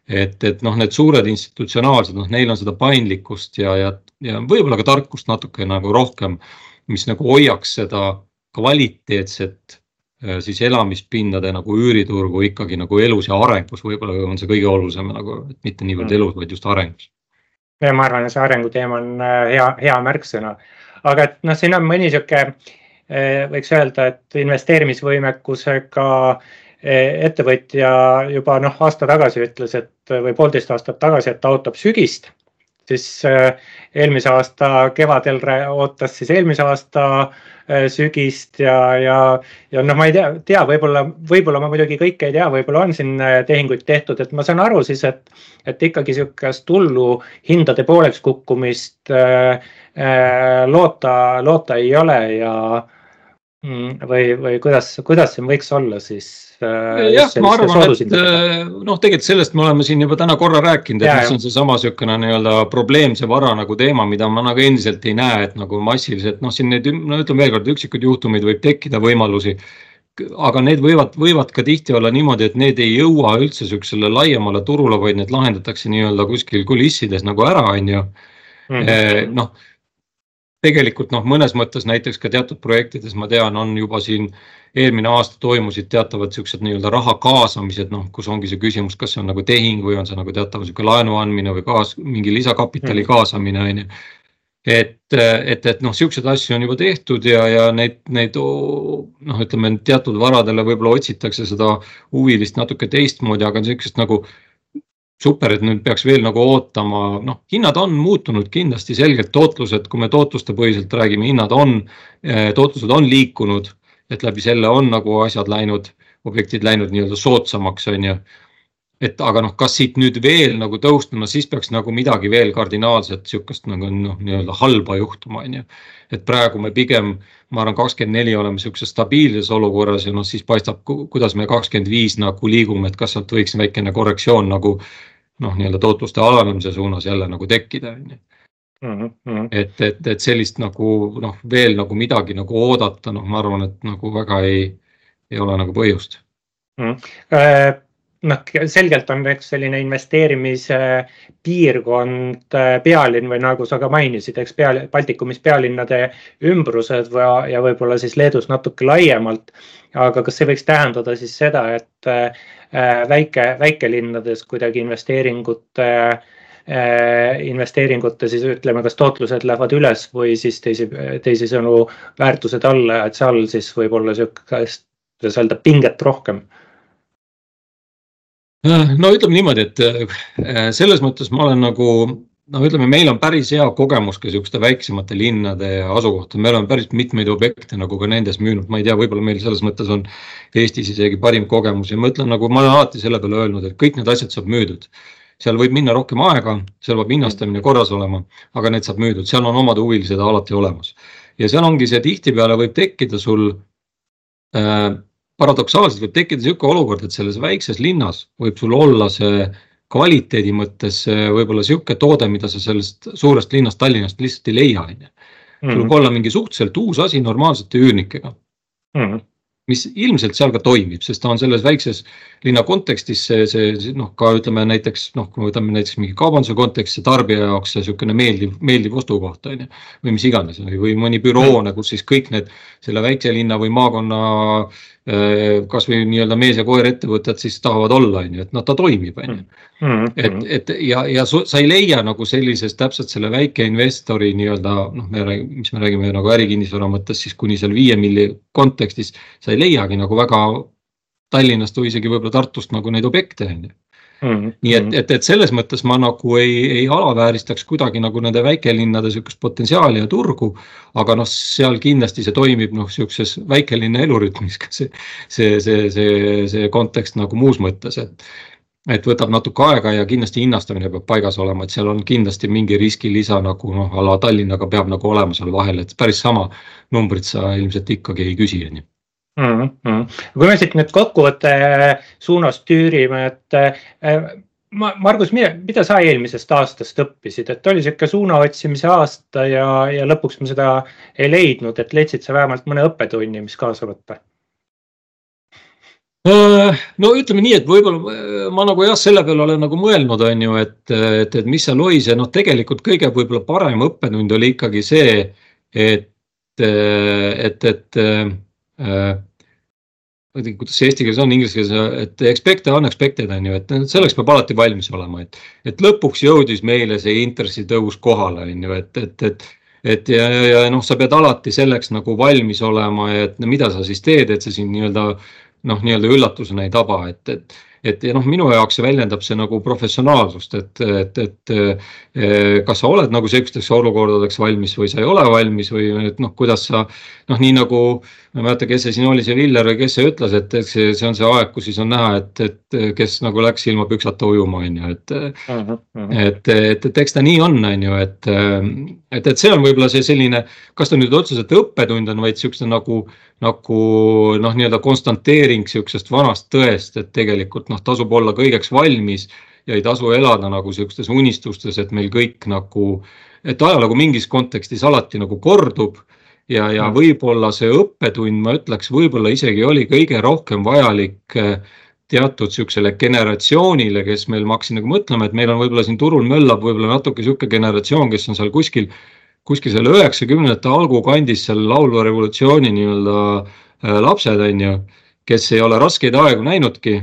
et, et noh, need suured institutsionaalsed, noh, neil on seda paindlikkust ja, ja, ja võib-olla ka tarkust natuke nagu rohkem, mis nagu hoiaks seda kvaliteetset siis elamispindade nagu üüriturgu ikkagi nagu elus ja arengus võib-olla on see kõige olulisem nagu, et mitte niivõrd mm. elus, vaid just arengus. ja ma arvan, et see arenguteema on hea, hea märksõna, aga et noh, siin on mõni sihuke, võiks öelda, et investeerimisvõimekusega ettevõtja juba noh, aasta tagasi ütles, et või poolteist aastat tagasi, et ta ootab sügist siis äh, eelmise aasta kevadel ootas siis eelmise aasta äh, sügist ja, ja, ja noh, ma ei tea, tea, võib-olla, võib-olla ma muidugi kõike ei tea, võib-olla on siin äh, tehinguid tehtud, et ma saan aru siis, et, et ikkagi sihukest hullu hindade pooleks kukkumist äh, loota, loota ei ole ja või, või kuidas, kuidas siin võiks olla siis Äh, jah, ma arvan, et äh, noh, tegelikult sellest me oleme siin juba täna korra rääkinud, et mis on seesama niisugune nii-öelda probleemse vara nagu teema, mida ma nagu endiselt ei näe, et nagu massiliselt noh, siin neid, no ütleme veelkord, üksikuid juhtumeid võib tekkida, võimalusi. aga need võivad, võivad ka tihti olla niimoodi, et need ei jõua üldse niisugusele laiemale turule, vaid need lahendatakse nii-öelda kuskil kulissides nagu ära, on ju. Mhm. Eh, noh tegelikult noh, mõnes mõttes näiteks ka teatud projektides ma tean, on juba siin eelmine aasta toimusid teatavad siuksed nii-öelda raha kaasamised, noh, kus ongi see küsimus, kas see on nagu tehing või on see nagu teatav sihuke laenu andmine või kaas, mingi lisakapitali mm. kaasamine on ju. et, et, et noh, siukseid asju on juba tehtud ja, ja neid, neid noh, ütleme teatud varadele võib-olla otsitakse seda huvilist natuke teistmoodi, aga siukest nagu super, et nüüd peaks veel nagu ootama, noh, hinnad on muutunud kindlasti selgelt, tootlused, kui me tootluste põhiselt räägime, hinnad on, eh, tootlused on liikunud, et läbi selle on nagu asjad läinud, objektid läinud nii-öelda soodsamaks, on ju. Et aga noh, kas siit nüüd veel nagu tõusta, no siis peaks nagu midagi veel kardinaalset sihukest nagu noh, nii-öelda halba juhtuma, on ju. et praegu me pigem, ma arvan, kakskümmend neli oleme sihukeses stabiilses olukorras ja noh, siis paistab, kuidas me kakskümmend viis nagu liigume, et kas sealt võiks väikene korrektsioon nagu noh, nii-öelda tootluste alanemise suunas jälle nagu tekkida, on ju. Mhm, mhm. et, et, et sellist nagu noh, veel nagu midagi nagu oodata, noh, ma arvan, et nagu väga ei, ei ole nagu põhjust mm. -hmm. Noh, selgelt on eks selline investeerimise piirkond, äh, pealinn või nagu sa ka mainisid, eks peal, Baltikumis pealinnade ümbrused või, ja võib-olla siis Leedus natuke laiemalt. aga kas see võiks tähendada siis seda, et Äh, väike, väikelinnades kuidagi investeeringute äh, investeeringute siis ütleme, kas tootlused lähevad üles või siis teisi, teisisõnu väärtused alla, et seal siis võib olla sihukest, kuidas öelda, pinget rohkem no ütleme niimoodi, et äh, selles mõttes ma olen nagu no ütleme, meil on päris hea kogemus ka niisuguste väiksemate linnade asukohta, me oleme päris mitmeid objekte nagu ka nendes müünud, ma ei tea, võib-olla meil selles mõttes on Eestis isegi parim kogemus ja ma ütlen, nagu ma olen alati selle peale öelnud, et kõik need asjad saab müüdud. seal võib minna rohkem aega, seal peab hinnastamine korras olema, aga need saab müüdud, seal on omad huvilised alati olemas. ja seal ongi see tihtipeale võib tekkida sul äh, paradoksaalselt võib tekkida niisugune olukord, et selles väikses linnas võib sul olla see kvaliteedi mõttes võib-olla sihuke toode, mida sa sellest suurest linnast Tallinnast lihtsalt ei leia, on ju. sul võib mhm. olla mingi suhteliselt uus asi normaalsete üürnikega mm. -hmm mis ilmselt seal ka toimib, sest ta on selles väikses linna kontekstis see, see noh, ka ütleme näiteks noh, kui me võtame näiteks mingi kaubanduse konteksti tarbija jaoks see niisugune meeldiv, meeldiv ostukoht on ju. või mis iganes või, või mõni büroone, kus siis kõik need selle väikse linna või maakonna kasvõi nii-öelda mees ja koer ettevõtted siis tahavad olla, on ju, et noh, ta toimib, on ju. Mm-hmm. et, et ja, ja sa ei leia nagu sellises täpselt selle väikeinvestori nii-öelda noh, me räägime, mis me räägime nagu ärikinnisvara mõttes siis kuni seal viie milli kontekstis, sa ei leiagi nagu väga Tallinnast või isegi võib-olla Tartust nagu neid objekte, on ju Mm -hmm. nii et, et, et selles mõttes ma nagu ei, ei alavääristaks kuidagi nagu nende väikelinnade sihukest potentsiaali ja turgu. aga noh, seal kindlasti see toimib noh, sihukeses väikelinna elurütmis ka see, see, see, see, see kontekst nagu muus mõttes, et. et võtab natuke aega ja kindlasti hinnastamine peab paigas olema, et seal on kindlasti mingi riskilisa nagu noh, a la Tallinnaga peab nagu olema seal vahel, et päris sama numbrit sa ilmselt ikkagi ei küsi, on ju mm. -hmm. kui me siit nüüd kokkuvõtte suunas tüürime, et äh, Margus, mida sa eelmisest aastast õppisid, et oli niisugune suuna otsimise aasta ja, ja lõpuks me seda ei leidnud, et leidsid sa vähemalt mõne õppetunni, mis kaasa võtta? Äh, no ütleme nii, et võib-olla ma nagu jah, selle peale olen nagu mõelnud, on ju, et, et, et mis seal hois ja noh, tegelikult kõige võib-olla parem õppetund oli ikkagi see, et, et, et, et Äh, ma ei tea, kuidas see eesti keeles on, inglise keeles, et expect the unexpected on ju, et selleks peab alati valmis olema, et. et lõpuks jõudis meile see intressi tõus kohale, on ju, et, et, et. et ja, ja, ja noh, sa pead alati selleks nagu valmis olema et no, mida sa siis teed, et see sind nii-öelda noh, nii-öelda üllatusena ei taba, et, et et ja noh, minu jaoks see väljendab see nagu professionaalsust, et, et, et eh, kas sa oled nagu sihukesteks olukordadeks valmis või sa ei ole valmis või et noh, kuidas sa noh, nii nagu ma ei mäleta, kes see siin oli, see Viller või kes see ütles, et see, see on see aeg, kus siis on näha, et, et kes nagu läks ilma püksata ujuma, on ju, et uh. -huh. et, et, et eks ta nii on, on ju, et, et, et see on võib-olla see selline, kas ta nüüd otseselt õppetund on, vaid siukse nagu, nagu noh, nii-öelda konstanteering sihukesest vanast tõest, et tegelikult noh, tasub olla kõigeks valmis ja ei tasu elada nagu sihukestes unistustes, et meil kõik nagu, et ajalugu mingis kontekstis alati nagu kordub ja, ja mm. võib-olla see õppetund, ma ütleks, võib-olla isegi oli kõige rohkem vajalik äh, teatud niisugusele generatsioonile, kes meil, ma hakkasin nagu mõtlema, et meil on võib-olla siin turul möllab võib-olla natuke niisugune generatsioon, kes on seal kuskil, kuskil seal üheksakümnendate algukandis seal laulva revolutsiooni nii-öelda äh, lapsed, on ju, kes ei ole raskeid aegu näinudki.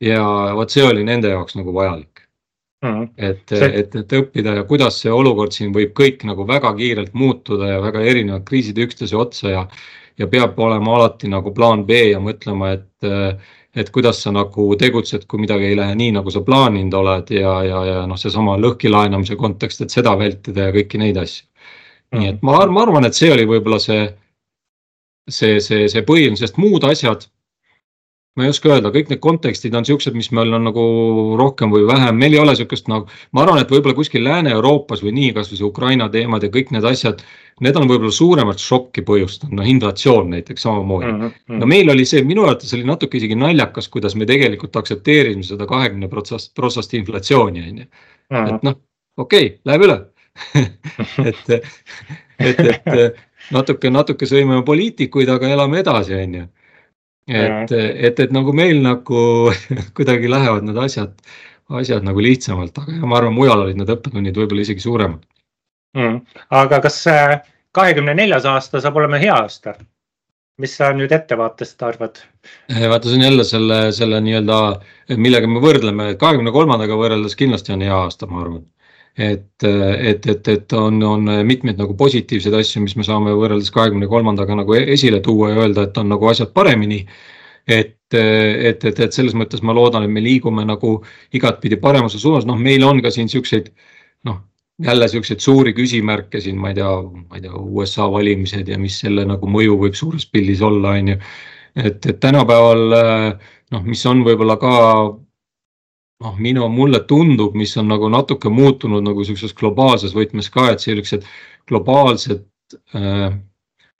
Ja vot see oli nende jaoks nagu vajalik Mm. et see..., et, et õppida ja kuidas see olukord siin võib kõik nagu väga kiirelt muutuda ja väga erinevad kriisid üksteise otsa ja. ja peab olema alati nagu plaan B ja mõtlema, et, et kuidas sa nagu tegutsed, kui midagi ei lähe nii, nagu sa plaaninud oled ja, ja, ja noh, seesama lõhkilaenamise kontekst, et seda vältida ja kõiki neid asju mm.. nii et ma, ma arvan, et see oli võib-olla see, see, see, see põhiline, sest muud asjad ma ei oska öelda, kõik need kontekstid on siuksed, mis meil on nagu rohkem või vähem, meil ei ole sihukest nagu, ma arvan, et võib-olla kuskil Lääne-Euroopas või nii, kasvõi see Ukraina teemad ja kõik need asjad. Need on võib-olla suuremat šokki põhjustanud, noh inflatsioon näiteks samamoodi mm. -hmm. no meil oli see, minu arvates oli natuke isegi naljakas, kuidas me tegelikult aktsepteerisime seda kahekümne protsast, protsast inflatsiooni on ju. Mhm. et noh, okei okay,, läheb üle et, et, et natuke, natuke sõime poliitikuid, aga elame edasi, on ju et, et, et nagu meil nagu kuidagi lähevad need asjad, asjad nagu lihtsamalt, aga ma arvan, mujal olid need õppetunnid võib-olla isegi suuremad mm.. aga kas kahekümne neljas aasta saab olema hea aasta? mis sa nüüd ettevaatest arvad? Eh, vaata, see on jälle selle, selle nii-öelda, millega me võrdleme, kahekümne kolmandaga võrreldes kindlasti on hea aasta, ma arvan et, et, et, et on, on mitmeid nagu positiivseid asju, mis me saame võrreldes kahekümne kolmandaga nagu esile tuua ja öelda, et on nagu asjad paremini. et, et, et, et selles mõttes ma loodan, et me liigume nagu igatpidi paremuse suunas, noh, meil on ka siin siukseid noh, jälle siukseid suuri küsimärke siin, ma ei tea, ma ei tea, USA valimised ja mis selle nagu mõju võib suures pildis olla, on ju. et, et tänapäeval noh, mis on võib-olla ka noh, minu, mulle tundub, mis on nagu natuke muutunud nagu sihukeses globaalses võtmes ka, et sellised globaalsed äh,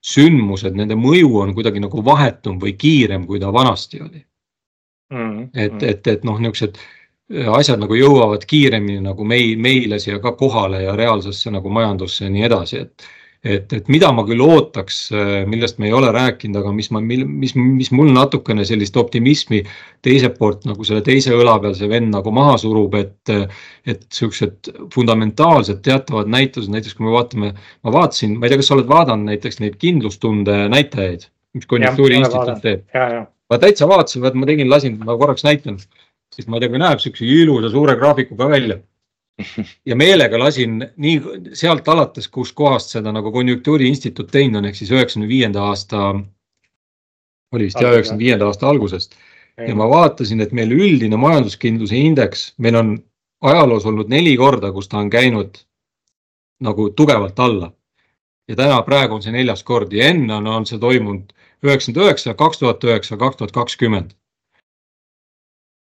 sündmused, nende mõju on kuidagi nagu vahetum või kiirem, kui ta vanasti oli mm,. et mm., et, et noh, niisugused äh, asjad nagu jõuavad kiiremini nagu meil, meile siia ka kohale ja reaalsesse nagu majandusse ja nii edasi, et et, et mida ma küll ootaks, äh, millest me ei ole rääkinud, aga mis ma, mis, mis mul natukene sellist optimismi teiselt poolt nagu selle teise õla peal see vend nagu maha surub, et. et siuksed fundamentaalsed teatavad näitused, näiteks kui me vaatame, ma vaatasin, ma ei tea, kas sa oled vaadanud näiteks neid kindlustunde näitajaid, mis konjunktuuriinstituut teeb. ma täitsa vaatasin, vaat ma tegin, lasin, ma korraks näitan, siis ma ei tea, kui näeb siukse ilusa suure graafikuga välja ja meelega lasin nii sealt alates, kuskohast seda nagu konjunktuuriinstituut teinud on, ehk siis üheksakümne viienda aasta, oli vist jah, üheksakümne viienda aasta algusest. ja ma vaatasin, et meil üldine majanduskindluse indeks, meil on ajaloos olnud neli korda, kus ta on käinud nagu tugevalt alla. ja täna praegu on see neljas kord ja enne on, on see toimunud üheksakümmend üheksa, kaks tuhat üheksa, kaks tuhat kakskümmend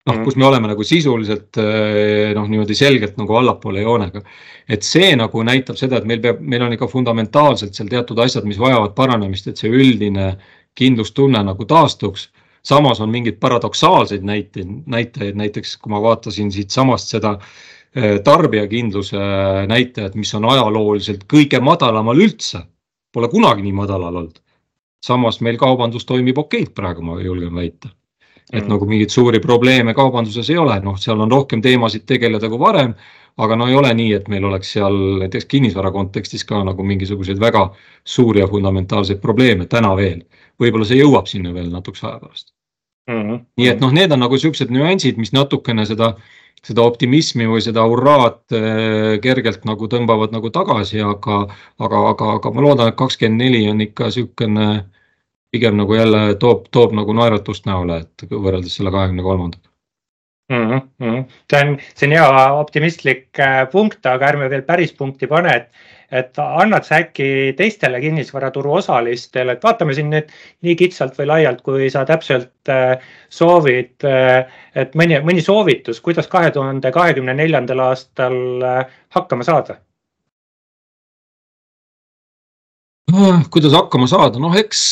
noh, mm. kus me oleme nagu sisuliselt eh, noh, niimoodi selgelt nagu allapoole joonega. et see nagu näitab seda, et meil peab, meil on ikka fundamentaalselt seal teatud asjad, mis vajavad paranemist, et see üldine kindlustunne nagu taastuks. samas on mingeid paradoksaalseid näiteid, näitajaid, näiteks kui ma vaatasin siitsamast seda eh, tarbijakindluse näitajat, mis on ajalooliselt kõige madalamal üldse, pole kunagi nii madalal olnud. samas meil kaubandus toimib okeilt praegu, ma julgen väita et mm. nagu mingeid suuri probleeme kaubanduses ei ole, noh, seal on rohkem teemasid tegeleda kui varem aga no ei ole nii, et meil oleks seal näiteks kinnisvara kontekstis ka nagu mingisuguseid väga suuri ja fundamentaalseid probleeme täna veel. võib-olla see jõuab sinna veel natukese aja pärast mm. -hmm. nii et noh, need on nagu siuksed nüansid, mis natukene seda, seda optimismi või seda hurraad äh, kergelt nagu tõmbavad nagu tagasi, aga, aga, aga, aga ma loodan, et kakskümmend neli on ikka siukene pigem nagu jälle toob, toob nagu naeratust näole, et võrreldes selle kahekümne kolmandaga mm. -hmm. see on, see on hea optimistlik äh, punkt, aga ärme veel päris punkti pane, et, et annad sa äkki teistele kinnisvaraturu osalistele, et vaatame siin nüüd nii kitsalt või laialt, kui sa täpselt äh, soovid, äh, et mõni, mõni soovitus, kuidas kahe tuhande kahekümne neljandal aastal hakkama saada? Kuidas hakkama saada, noh, eks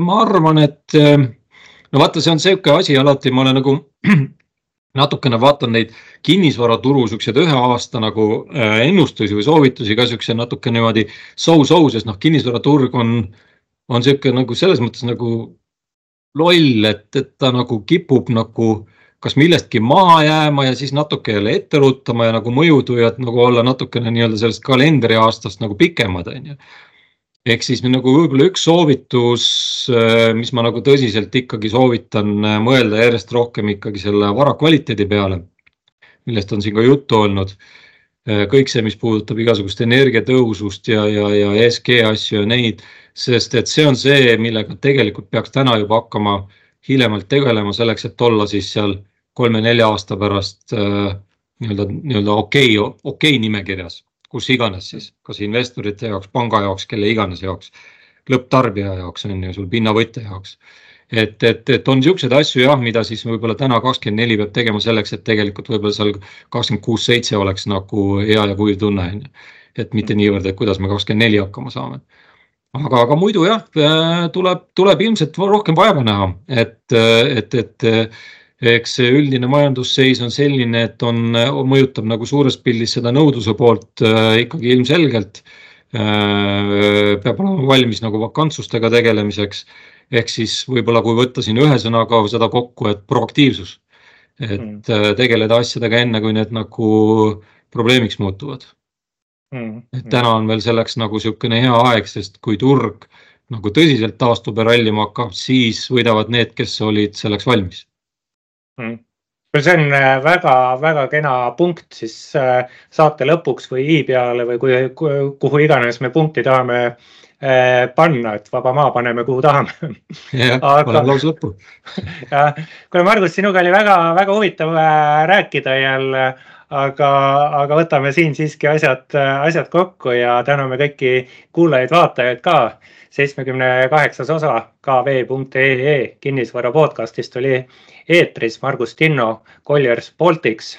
ma arvan, et no vaata, see on sihuke asi alati, ma olen nagu natukene vaatan neid kinnisvaraturu siukseid ühe aasta nagu äh, ennustusi või soovitusi ka siukse natuke niimoodi so-so, sest noh, kinnisvaraturg on, on sihuke nagu selles mõttes nagu loll, et, et ta nagu kipub nagu kas millestki maha jääma ja siis natuke jälle ette ruttama ja nagu mõjutujad nagu olla natukene nii-öelda sellest kalendriaastast nagu pikemad, on ju ehk siis nagu võib-olla üks soovitus, äh, mis ma nagu tõsiselt ikkagi soovitan äh, mõelda järjest rohkem ikkagi selle vara kvaliteedi peale, millest on siin ka juttu olnud. Äh, kõik see, mis puudutab igasugust energiatõhusust ja, ja, ja ESG asju ja neid, sest et see on see, millega tegelikult peaks täna juba hakkama hiljemalt tegelema selleks, et olla siis seal kolme-nelja aasta pärast nii-öelda, nii-öelda okei okay,, okei okay nimekirjas kus iganes siis, kas investorite jaoks, panga jaoks, kelle iganes jaoks, lõpptarbija jaoks on ju, sul pinnavõtja jaoks. et, et, et on niisuguseid asju jah, mida siis võib-olla täna kakskümmend neli peab tegema selleks, et tegelikult võib-olla seal kakskümmend kuus, seitse oleks nagu hea ja kuiv tunne on ju. et mitte niivõrd, et kuidas me kakskümmend neli hakkama saame aga, aga muidu jah, tuleb, tuleb ilmselt rohkem vaeva näha, et, et, et eks see üldine majandusseis on selline, et on, mõjutab nagu suures pildis seda nõudluse poolt äh, ikkagi ilmselgelt äh,. peab olema valmis nagu vakantsustega tegelemiseks. ehk siis võib-olla, kui võtta siin ühe sõnaga seda kokku, et proaktiivsus. et mm. Äh, tegeleda asjadega enne, kui need nagu probleemiks muutuvad mm.. et täna on veel selleks nagu niisugune hea aeg, sest kui turg nagu tõsiselt taastub ja rallima hakkab, siis võidavad need, kes olid selleks valmis mm.. see on väga-väga äh, kena punkt siis äh, saate lõpuks või i peale või kui, kuhu iganes me punkti tahame äh, panna, et vaba maa paneme, kuhu tahame. jah, paneme lausa lõppu. jah, kuule, Margus, sinuga oli väga-väga huvitav rääkida jälle aga, aga võtame siin siiski asjad, asjad kokku ja täname kõiki kuulajaid-vaatajaid ka. Seitsmekümne kaheksas osa kv.ee kinnisvara podcastist oli eetris Margus Tinno Colliers Baltics,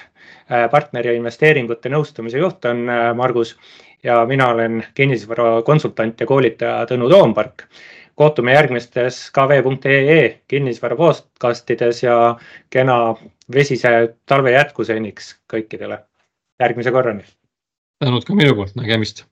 äh, partneri investeeringute nõustamise juht on äh, Margus ja mina olen kinnisvarakonsultant ja koolitaja Tõnu Toompark. kohtume järgmistes kv.ee kinnisvara podcastides ja kena vesise talve jätkuseniks kõikidele. järgmise korrani. tänud ka minu poolt, nägemist